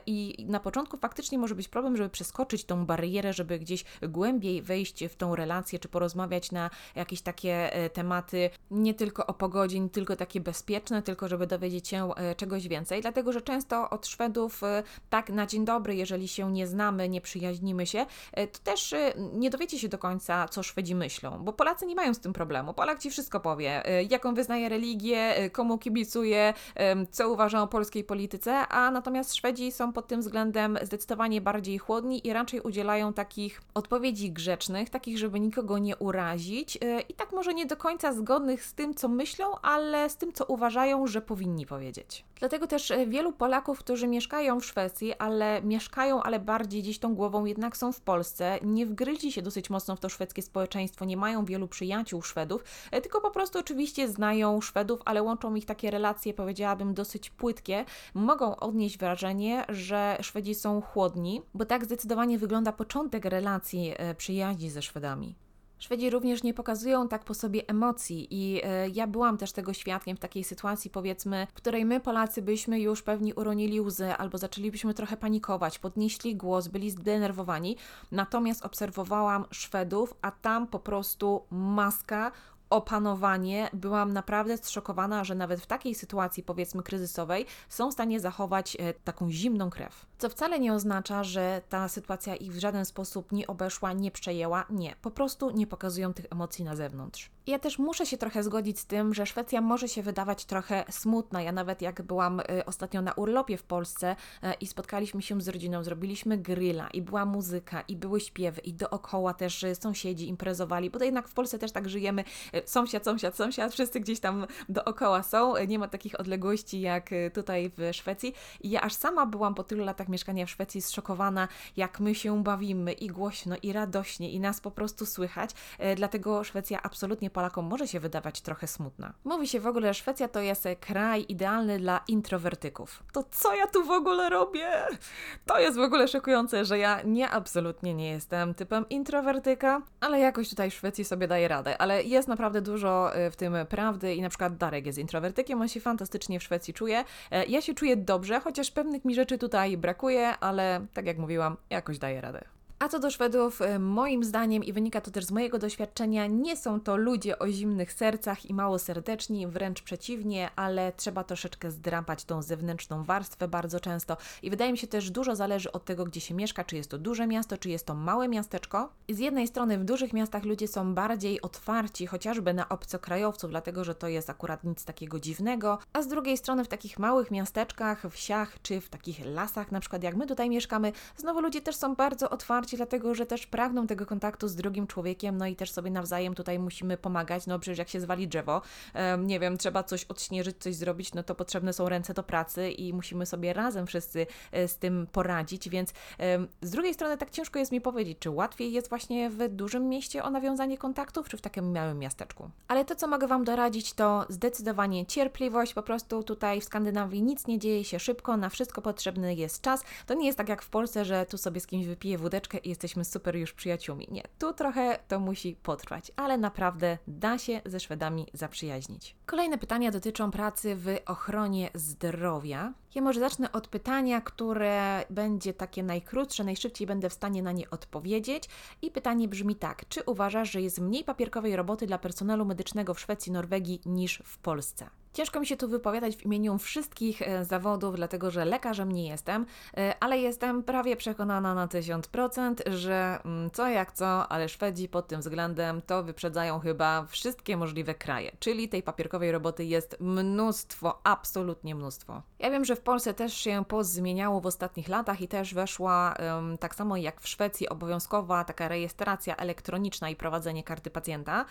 i na początku faktycznie może być problem, żeby przeskoczyć tą barierę, żeby gdzieś głębiej wejść w tą relację, czy porozmawiać na jakieś takie e, tematy, nie tylko o pogodzie, nie tylko takie bezpieczne, tylko żeby dowiedzieć się e, czegoś więcej. Dlatego, że często od Szwedów e, tak na dzień dobry, jeżeli się nie znamy, nie przyjaźnimy się, to też nie dowiecie się do końca, co Szwedzi myślą, bo Polacy nie mają z tym problemu. Polak ci wszystko powie, jaką wyznaje religię, komu kibicuje, co uważa o polskiej polityce, a natomiast Szwedzi są pod tym względem zdecydowanie bardziej chłodni i raczej udzielają takich odpowiedzi grzecznych, takich, żeby nikogo nie urazić e, i tak może nie do końca zgodnych z tym, co myślą, ale z tym, co uważają, że powinni powiedzieć. Dlatego też e, wielu Polaków, którzy mieszkają w Szwecji, ale mieszkają, ale bardziej gdzieś tą głową jednak są w Polsce, nie wgryźli się dosyć mocno w to szwedzkie społeczeństwo, nie mają wielu przyjaciół Szwedów, e, tylko po prostu oczywiście znają Szwedów, ale łączą ich takie relacje, powiedziałabym, dosyć płytkie. Mogą odnieść wrażenie, że Szwedzi są chłodni, bo tak zdecydowanie wygląda początek relacji przyjaźni ze Szwedami. Szwedzi również nie pokazują tak po sobie emocji i e, ja byłam też tego świadkiem w takiej sytuacji, powiedzmy, w której my Polacy byśmy już pewnie uronili łzy albo zaczęlibyśmy trochę panikować, podnieśli głos, byli zdenerwowani. Natomiast obserwowałam Szwedów, a tam po prostu maska, opanowanie, byłam naprawdę zszokowana, że nawet w takiej sytuacji, powiedzmy, kryzysowej, są w stanie zachować e, taką zimną krew. Co wcale nie oznacza, że ta sytuacja ich w żaden sposób nie obeszła, nie przejęła. Nie, po prostu nie pokazują tych emocji na zewnątrz. Ja też muszę się trochę zgodzić z tym, że Szwecja może się wydawać trochę smutna. Ja nawet jak byłam y, ostatnio na urlopie w Polsce y, i spotkaliśmy się z rodziną, zrobiliśmy grilla i była muzyka i były śpiewy i dookoła też y, sąsiedzi imprezowali, bo to jednak w Polsce też tak żyjemy, sąsiad, sąsiad, sąsiad, wszyscy gdzieś tam dookoła są, nie ma takich odległości jak tutaj w Szwecji. I ja aż sama byłam po tylu latach mieszkania w Szwecji zszokowana, jak my się bawimy i głośno i radośnie i nas po prostu słychać. Dlatego Szwecja absolutnie Polakom może się wydawać trochę smutna. Mówi się w ogóle, że Szwecja to jest kraj idealny dla introwertyków. To co ja tu w ogóle robię? To jest w ogóle szokujące, że ja nie absolutnie nie jestem typem introwertyka, ale jakoś tutaj w Szwecji sobie daję radę. Ale jest naprawdę dużo y, w tym prawdy i na przykład Darek jest introwertykiem, on się fantastycznie w Szwecji czuje. E, ja się czuję dobrze, chociaż pewnych mi rzeczy tutaj brakuje, ale tak jak mówiłam, jakoś daję radę. A co do Szwedów, e, moim zdaniem, i wynika to też z mojego doświadczenia, nie są to ludzie o zimnych sercach i mało serdeczni, wręcz przeciwnie, ale trzeba troszeczkę zdrapać tą zewnętrzną warstwę bardzo często. I wydaje mi się też, dużo zależy od tego, gdzie się mieszka, czy jest to duże miasto, czy jest to małe miasteczko. I z jednej strony w dużych miastach ludzie są bardziej otwarci, chociażby na obcokrajowców, dlatego że to jest akurat nic takiego dziwnego, a z drugiej strony w takich małych miasteczkach, wsiach, czy w takich lasach, na przykład jak my tutaj mieszkamy, znowu ludzie też są bardzo otwarci dlatego że też pragną tego kontaktu z drugim człowiekiem, no i też sobie nawzajem tutaj musimy pomagać. No przecież jak się zwali drzewo, nie wiem, trzeba coś odśnieżyć, coś zrobić, no to potrzebne są ręce do pracy i musimy sobie razem wszyscy e, z tym poradzić, więc z drugiej strony tak ciężko jest mi powiedzieć, czy łatwiej jest właśnie w dużym mieście o nawiązanie kontaktów, czy w takim małym miasteczku. Ale to, co mogę Wam doradzić, to zdecydowanie cierpliwość, po prostu tutaj w Skandynawii nic nie dzieje się szybko, na wszystko potrzebny jest czas. To nie jest tak jak w Polsce, że tu sobie z kimś wypiję wódeczkę jesteśmy super już przyjaciółmi. Nie, tu trochę to musi potrwać, ale naprawdę da się ze Szwedami zaprzyjaźnić. Kolejne pytania dotyczą pracy w ochronie zdrowia. Ja może zacznę od pytania, które będzie takie najkrótsze, najszybciej będę w stanie na nie odpowiedzieć. I pytanie brzmi tak: czy uważasz, że jest mniej papierkowej roboty dla personelu medycznego w Szwecji, Norwegii niż w Polsce? Ciężko mi się tu wypowiadać w imieniu wszystkich e, zawodów, dlatego że lekarzem nie jestem, e, ale jestem prawie przekonana na 1000%, że mm, co jak co, ale Szwedzi pod tym względem to wyprzedzają chyba wszystkie możliwe kraje, czyli tej papierkowej roboty jest mnóstwo, absolutnie mnóstwo. Ja wiem, że w Polsce też się pozmieniało w ostatnich latach i też weszła, tak samo jak w Szwecji, obowiązkowa taka rejestracja elektroniczna i prowadzenie karty pacjenta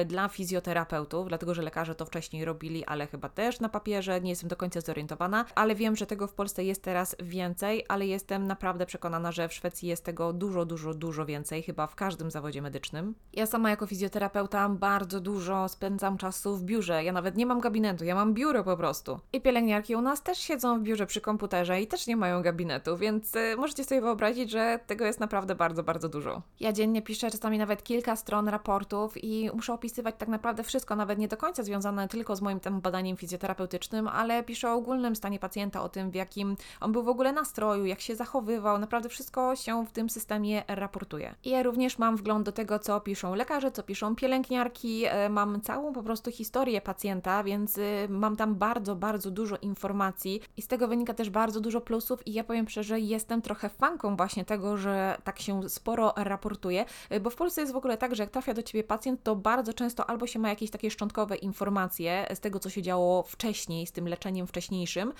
y, dla fizjoterapeutów, dlatego że lekarze to wcześniej robili, ale chyba też na papierze, nie jestem do końca zorientowana, ale wiem, że tego w Polsce jest teraz więcej, ale jestem naprawdę przekonana, że w Szwecji jest tego dużo, dużo, dużo więcej, chyba w każdym zawodzie medycznym. Ja sama jako fizjoterapeuta bardzo dużo spędzam czasu w biurze. Ja nawet nie mam gabinetu, ja mam biuro po prostu. I pielęgniarki u nas też siedzą w biurze przy komputerze i też nie mają gabinetu, więc y, możecie sobie wyobrazić, że tego jest naprawdę bardzo, bardzo dużo. Ja dziennie piszę czasami nawet kilka stron raportów i muszę opisywać tak naprawdę wszystko, nawet nie do końca związane tylko z moim tam badaniem fizjoterapeutycznym, ale piszę o ogólnym stanie pacjenta, o tym w jakim on był w ogóle nastroju, jak się zachowywał, naprawdę wszystko się w tym systemie raportuje. I ja również mam wgląd do tego, co piszą lekarze, co piszą pielęgniarki, y, mam całą po prostu historię pacjenta, więc y, mam tam bardzo, bardzo dużo informacji i z tego wynika też bardzo dużo plusów i ja powiem szczerze, jestem trochę fanką właśnie tego, że tak się sporo raportuje, y, bo w Polsce jest w ogóle tak, że jak trafia do Ciebie pacjent, to bardzo często albo się ma jakieś takie szczątkowe informacje z tego, co się działo wcześniej, z tym leczeniem wcześniejszym,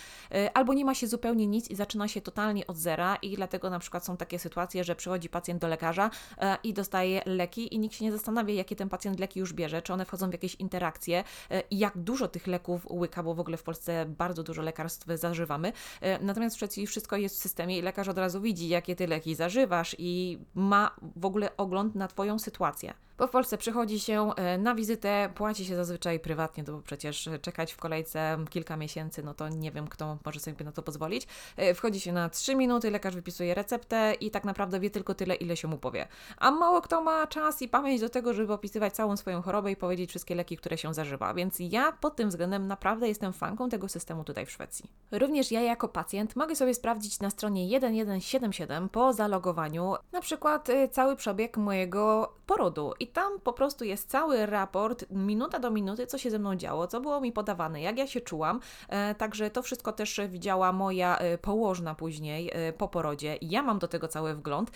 albo nie ma się zupełnie nic i zaczyna się totalnie od zera i dlatego na przykład są takie sytuacje, że przychodzi pacjent do lekarza i dostaje leki i nikt się nie zastanawia, jakie ten pacjent leki już bierze, czy one wchodzą w jakieś interakcje i jak dużo tych leków łyka, bo w ogóle w Polsce bardzo dużo lekarstw zażywamy. E, natomiast Szwecji wszystko jest w systemie i lekarz od razu widzi, jakie ty leki zażywasz i ma w ogóle ogląd na Twoją sytuację. Bo w Polsce przychodzi się e, na wizytę, płaci się zazwyczaj prywatnie, bo przecież czekać w kolejce kilka miesięcy, no to nie wiem, kto może sobie na to pozwolić. E, wchodzi się na 3 minuty, lekarz wypisuje receptę i tak naprawdę wie tylko tyle, ile się mu powie. A mało kto ma czas i pamięć do tego, żeby opisywać całą swoją chorobę i powiedzieć wszystkie leki, które się zażywa. Więc ja pod tym względem naprawdę jestem fanką tego systemu tutaj w Szwecji. Również ja jako pacjent mogę sobie sprawdzić na stronie 1177 po zalogowaniu na przykład cały przebieg mojego porodu i tam po prostu jest cały raport, minuta do minuty, co się ze mną działo, co było mi podawane, jak ja się czułam. E, także to wszystko też widziała moja e, położna później e, po porodzie. Ja mam do tego cały wgląd.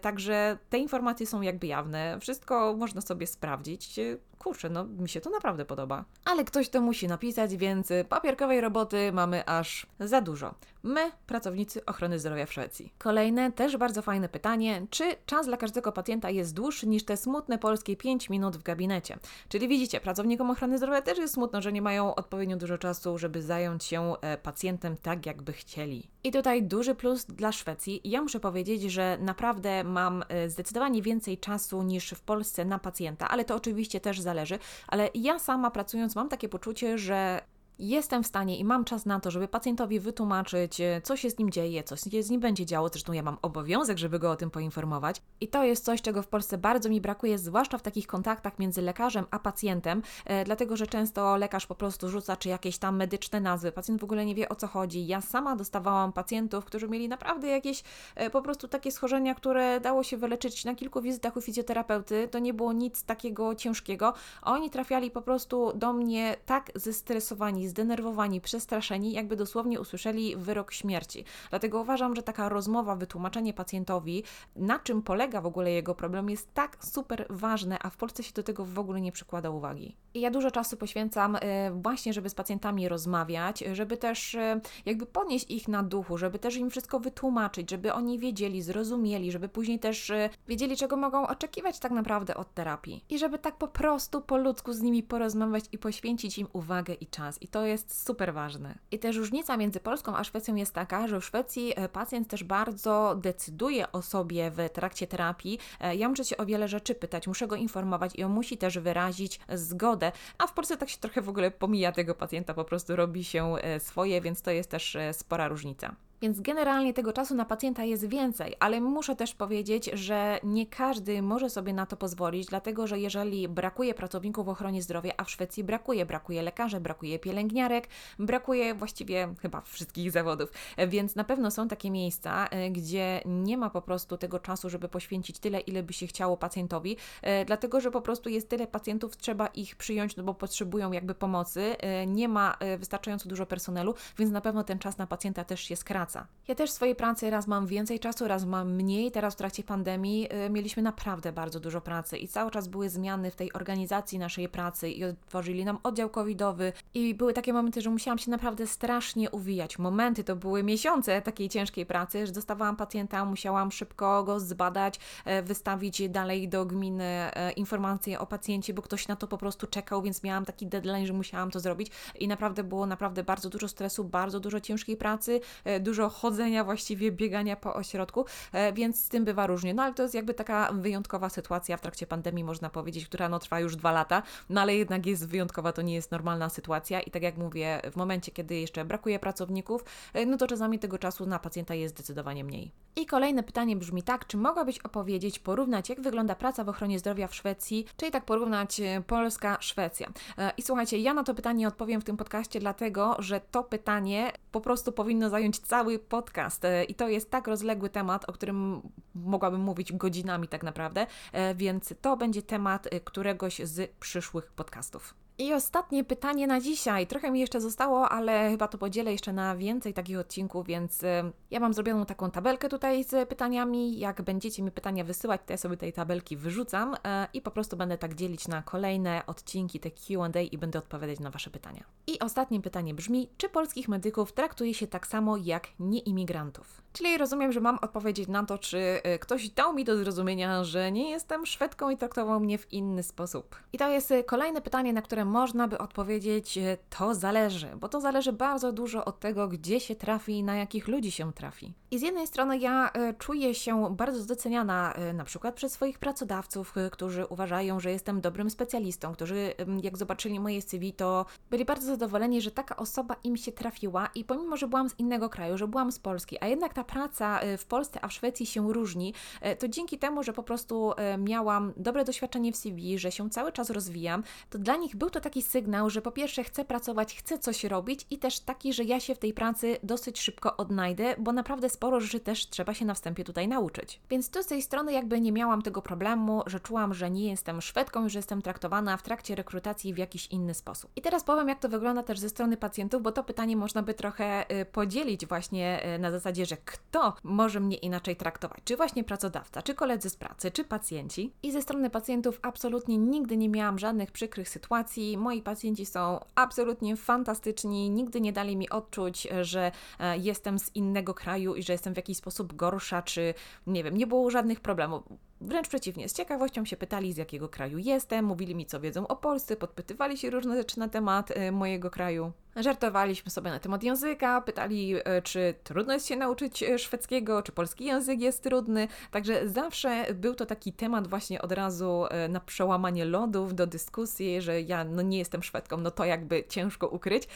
Także te informacje są jakby jawne. Wszystko można sobie sprawdzić kurczę, no mi się to naprawdę podoba. Ale ktoś to musi napisać, więc papierkowej roboty mamy aż za dużo. My, pracownicy ochrony zdrowia w Szwecji. Kolejne, też bardzo fajne pytanie, czy czas dla każdego pacjenta jest dłuższy niż te smutne polskie 5 minut w gabinecie? Czyli widzicie, pracownikom ochrony zdrowia też jest smutno, że nie mają odpowiednio dużo czasu, żeby zająć się e, pacjentem tak, jakby chcieli. I tutaj duży plus dla Szwecji. Ja muszę powiedzieć, że naprawdę mam e, zdecydowanie więcej czasu niż w Polsce na pacjenta, ale to oczywiście też zależy. Ale ja sama pracując mam takie poczucie, że jestem w stanie i mam czas na to, żeby pacjentowi wytłumaczyć, e, co się z nim dzieje, co się z nim będzie działo. Zresztą ja mam obowiązek, żeby go o tym poinformować. I to jest coś, czego w Polsce bardzo mi brakuje, zwłaszcza w takich kontaktach między lekarzem a pacjentem, e, dlatego że często lekarz po prostu rzuca czy jakieś tam medyczne nazwy. Pacjent w ogóle nie wie o co chodzi. Ja sama dostawałam pacjentów, którzy mieli naprawdę jakieś e, po prostu takie schorzenia, które dało się wyleczyć na kilku wizytach u fizjoterapeuty. To nie było nic takiego ciężkiego. Oni trafiali po prostu do mnie tak zestresowani, zdenerwowani, przestraszeni, jakby dosłownie usłyszeli wyrok śmierci. Dlatego uważam, że taka rozmowa, wytłumaczenie pacjentowi, na czym polega w ogóle jego problem, jest tak super ważne, a w Polsce się do tego w ogóle nie przykłada uwagi. I ja dużo czasu poświęcam e, właśnie, żeby z pacjentami rozmawiać, żeby też e, jakby podnieść ich na duchu, żeby też im wszystko wytłumaczyć, żeby oni wiedzieli, zrozumieli, żeby później też e, wiedzieli, czego mogą oczekiwać tak naprawdę od terapii. I żeby tak po prostu po ludzku z nimi porozmawiać i poświęcić im uwagę i czas. I to jest super ważne. I też różnica między Polską a Szwecją jest taka, że w Szwecji e, pacjent też bardzo decyduje o sobie w trakcie terapii. E, ja muszę się o wiele rzeczy pytać, muszę go informować i on musi też wyrazić zgodę. A w Polsce tak się trochę w ogóle pomija tego pacjenta, po prostu robi się e, swoje, więc to jest też spora różnica. Więc generalnie tego czasu na pacjenta jest więcej, ale muszę też powiedzieć, że nie każdy może sobie na to pozwolić, dlatego że jeżeli brakuje pracowników w ochronie zdrowia, a w Szwecji brakuje, brakuje lekarzy, brakuje pielęgniarek, brakuje właściwie chyba wszystkich zawodów, więc na pewno są takie miejsca, e, gdzie nie ma po prostu tego czasu, żeby poświęcić tyle, ile by się chciało pacjentowi, e, dlatego że po prostu jest tyle pacjentów, trzeba ich przyjąć, no bo potrzebują jakby pomocy, e, nie ma wystarczająco dużo personelu, więc na pewno ten czas na pacjenta też się skraca praca. Ja też w swojej pracy raz mam więcej czasu, raz mam mniej. Teraz w trakcie pandemii y, mieliśmy naprawdę bardzo dużo pracy i cały czas były zmiany w tej organizacji naszej pracy i otworzyli nam oddział covidowy i były takie momenty, że musiałam się naprawdę strasznie uwijać. Momenty to były miesiące takiej ciężkiej pracy, że dostawałam pacjenta, musiałam szybko go zbadać, e, wystawić dalej do gminy e, informacje o pacjencie, bo ktoś na to po prostu czekał, więc miałam taki deadline, że musiałam to zrobić i naprawdę było naprawdę bardzo dużo stresu, bardzo dużo ciężkiej pracy, e, dużo chodzenia właściwie, biegania po ośrodku, więc z tym bywa różnie. No ale to jest jakby taka wyjątkowa sytuacja w trakcie pandemii, można powiedzieć, która no trwa już dwa lata, no ale jednak jest wyjątkowa, to nie jest normalna sytuacja i tak jak mówię, w momencie, kiedy jeszcze brakuje pracowników, no to czasami tego czasu na pacjenta jest zdecydowanie mniej. I kolejne pytanie brzmi tak, czy mogłabyś opowiedzieć, porównać, jak wygląda praca w ochronie zdrowia w Szwecji, czyli tak porównać e, Polska, Szwecja. E, I słuchajcie, ja na to pytanie odpowiem w tym podcaście, dlatego że to pytanie po prostu powinno zająć cały podcast. E, I to jest tak rozległy temat, o którym mogłabym mówić godzinami tak naprawdę, więc to będzie temat któregoś z przyszłych podcastów. I ostatnie pytanie na dzisiaj. Trochę mi jeszcze zostało, ale chyba to podzielę jeszcze na więcej takich odcinków, więc ja mam zrobioną taką tabelkę tutaj z pytaniami. Jak będziecie mi pytania wysyłać, to ja sobie tej tabelki wyrzucam y, i po prostu będę tak dzielić na kolejne odcinki, te QA i będę odpowiadać na Wasze pytania. I ostatnie pytanie brzmi: czy polskich medyków traktuje się tak samo jak nieimigrantów? Czyli rozumiem, że mam odpowiedzieć na to, czy y, ktoś dał mi do zrozumienia, że nie jestem Szwedką i traktował mnie w inny sposób. I to jest kolejne pytanie, na które można by odpowiedzieć, e, to zależy, bo to zależy bardzo dużo od tego, gdzie się trafi i na jakich ludzi się trafi. I z jednej strony ja e, czuję się bardzo doceniana e, na przykład przez swoich pracodawców, którzy uważają, że jestem dobrym specjalistą, którzy jak zobaczyli moje CV, to byli bardzo zadowoleni, że taka osoba im się trafiła i pomimo, że byłam z innego kraju, że byłam z Polski, a jednak ta praca w Polsce, a w Szwecji się różni, to dzięki temu, że po prostu miałam dobre doświadczenie w CV, że się cały czas rozwijam, to dla nich był to taki sygnał, że po pierwsze chcę pracować, chcę coś robić i też taki, że ja się w tej pracy dosyć szybko odnajdę, bo naprawdę sporo rzeczy też trzeba się na wstępie tutaj nauczyć. Więc tu z tej strony jakby nie miałam tego problemu, że czułam, że nie jestem Szwedką, że jestem traktowana w trakcie rekrutacji w jakiś inny sposób. I teraz powiem, jak to wygląda też ze strony pacjentów, bo to pytanie można by trochę y, podzielić właśnie y, na zasadzie, że kto może mnie inaczej traktować? Czy właśnie pracodawca, czy koledzy z pracy, czy pacjenci? I ze strony pacjentów absolutnie nigdy nie miałam żadnych przykrych sytuacji moi pacjenci są absolutnie fantastyczni, nigdy nie dali mi odczuć, że e, jestem z innego kraju i że jestem w jakiś sposób gorsza, czy nie wiem, nie było żadnych problemów. Wręcz przeciwnie, z ciekawością się pytali, z jakiego kraju jestem, mówili mi, co wiedzą o Polsce, podpytywali się różne rzeczy na temat e, mojego kraju. Żartowaliśmy sobie na temat języka, pytali, e, czy trudno jest się nauczyć e, szwedzkiego, czy polski język jest trudny. Także zawsze był to taki temat właśnie od razu na przełamanie lodów do dyskusji, że ja no nie jestem Szwedką, no to jakby ciężko ukryć.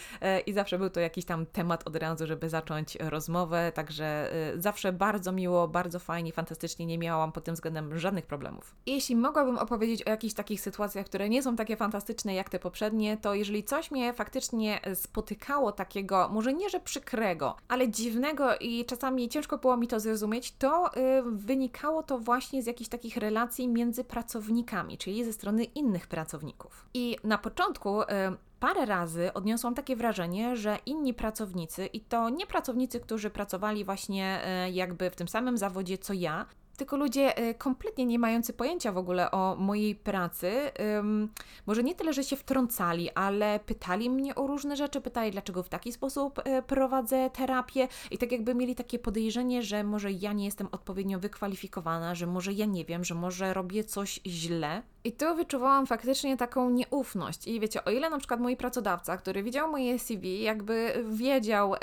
I zawsze był to jakiś tam temat od razu, żeby zacząć rozmowę. Także zawsze bardzo miło, bardzo fajnie, fantastycznie. Nie miałam pod tym względem żadnych problemów. Jeśli mogłabym opowiedzieć o jakichś takich sytuacjach, które nie są takie fantastyczne jak te poprzednie, to jeżeli coś mnie faktycznie spotykało takiego, może nie że przykrego, ale dziwnego i czasami ciężko było mi to zrozumieć, to y, wynikało to właśnie z jakichś takich relacji między pracownikami, czyli ze strony innych pracowników. I na początku y, parę razy odniosłam takie wrażenie, że inni pracownicy, i to nie pracownicy, którzy pracowali właśnie y, jakby w tym samym zawodzie co ja, tylko ludzie y, kompletnie nie mający pojęcia w ogóle o mojej pracy, może nie tyle, że się wtrącali, ale pytali mnie o różne rzeczy, pytali, dlaczego w taki sposób y, prowadzę terapię i tak jakby mieli takie podejrzenie, że może ja nie jestem odpowiednio wykwalifikowana, że może ja nie wiem, że może robię coś źle. I tu wyczuwałam faktycznie taką nieufność. I wiecie, o ile na przykład mój pracodawca, który widział moje CV, jakby wiedział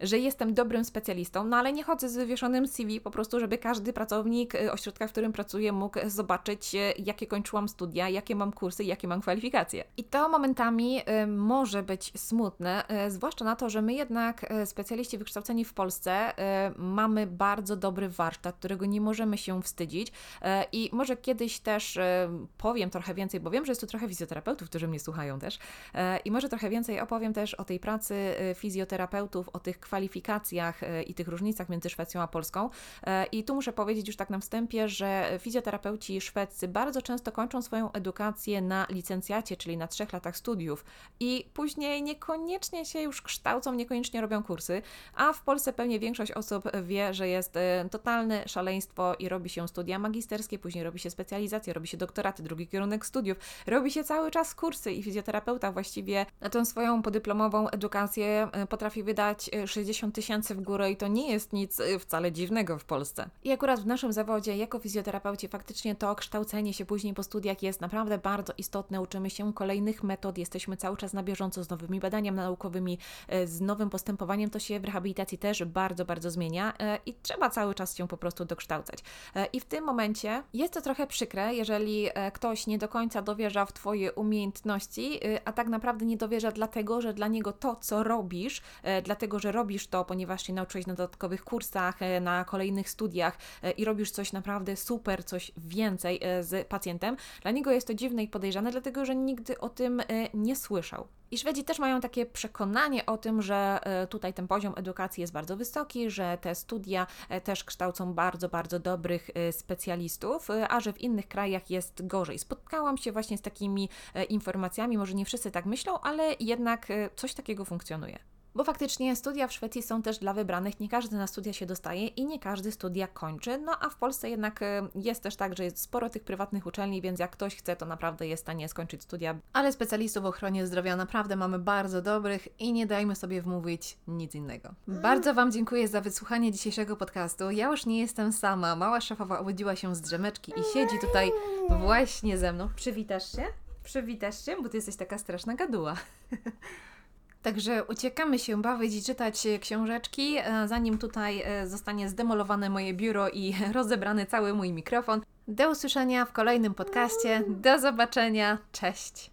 że jestem dobrym specjalistą, no ale nie chodzę z wywieszonym CV po prostu, żeby każdy pracownik y, ośrodka, w którym pracuję, mógł zobaczyć, y, jakie kończyłam studia, jakie mam kursy, jakie mam kwalifikacje. I to momentami y, może być smutne, zwłaszcza na to, że my jednak, specjaliści wykształceni w Polsce, mamy bardzo dobry warsztat, którego nie możemy się wstydzić. I może kiedyś też powiem trochę więcej, bo wiem, że jest tu trochę fizjoterapeutów, którzy mnie słuchają też. I może trochę więcej opowiem też o tej pracy fizjoterapeutów, o tych kwalifikacjach, e, i tych różnicach między Szwecją a Polską. E, I tu muszę powiedzieć już tak na wstępie, że fizjoterapeuci szwedzcy bardzo często kończą swoją edukację na licencjacie, czyli na trzech latach studiów i później niekoniecznie się już kształcą, niekoniecznie robią kursy, a w Polsce pewnie większość osób wie, że jest e, totalne szaleństwo i robi się studia magisterskie, później robi się specjalizację, robi się doktoraty, drugi kierunek studiów, robi się cały czas kursy i fizjoterapeuta właściwie na tę swoją podyplomową edukację potrafi wydać e, 60 tysięcy w górę i to nie jest nic e, wcale dziwnego w Polsce. I akurat w naszym zawodzie jako fizjoterapeuci faktycznie to kształcenie się później po studiach jest naprawdę bardzo istotne. Uczymy się kolejnych metod, jesteśmy cały czas na bieżąco z nowymi badaniami naukowymi, e, z nowym postępowaniem. To się w rehabilitacji też bardzo, bardzo zmienia e, i trzeba cały czas się po prostu dokształcać. I w tym momencie jest to trochę przykre, jeżeli ktoś nie do końca dowierza w Twoje umiejętności, a tak naprawdę nie dowierza dlatego, że dla niego to, co robisz, dlatego, że robisz to, ponieważ się nauczyłeś na dodatkowych kursach, e, na kolejnych studiach e, i robisz coś naprawdę super, coś więcej e, z pacjentem, dla niego jest to dziwne i podejrzane, dlatego, że nigdy o tym nie słyszał. I Szwedzi też mają takie przekonanie o tym, że tutaj ten poziom edukacji jest bardzo wysoki, że te studia też kształcą bardzo, bardzo dobrych specjalistów, a że w innych krajach jest gorzej. Spotkałam się właśnie z takimi informacjami, może nie wszyscy tak myślą, ale jednak coś takiego funkcjonuje. Bo faktycznie studia w Szwecji są też dla wybranych, nie każdy na studia się dostaje i nie każdy studia kończy. No a w Polsce jednak e, jest też tak, że jest sporo tych prywatnych uczelni, więc jak ktoś chce, to naprawdę jest w stanie skończyć studia. Ale specjalistów w ochronie zdrowia naprawdę mamy bardzo dobrych i nie dajmy sobie wmówić nic innego. Bardzo Wam dziękuję za wysłuchanie dzisiejszego podcastu. Ja już nie jestem sama. Mała szefowa obudziła się z drzemeczki i siedzi tutaj właśnie ze mną. Przywitasz się? Przywitasz się, bo Ty jesteś taka straszna gaduła. Także uciekamy się bawić i czytać e, książeczki, e, zanim tutaj e, zostanie zdemolowane moje biuro i rozebrany cały mój mikrofon. Do usłyszenia w kolejnym podcaście. Do zobaczenia. Cześć.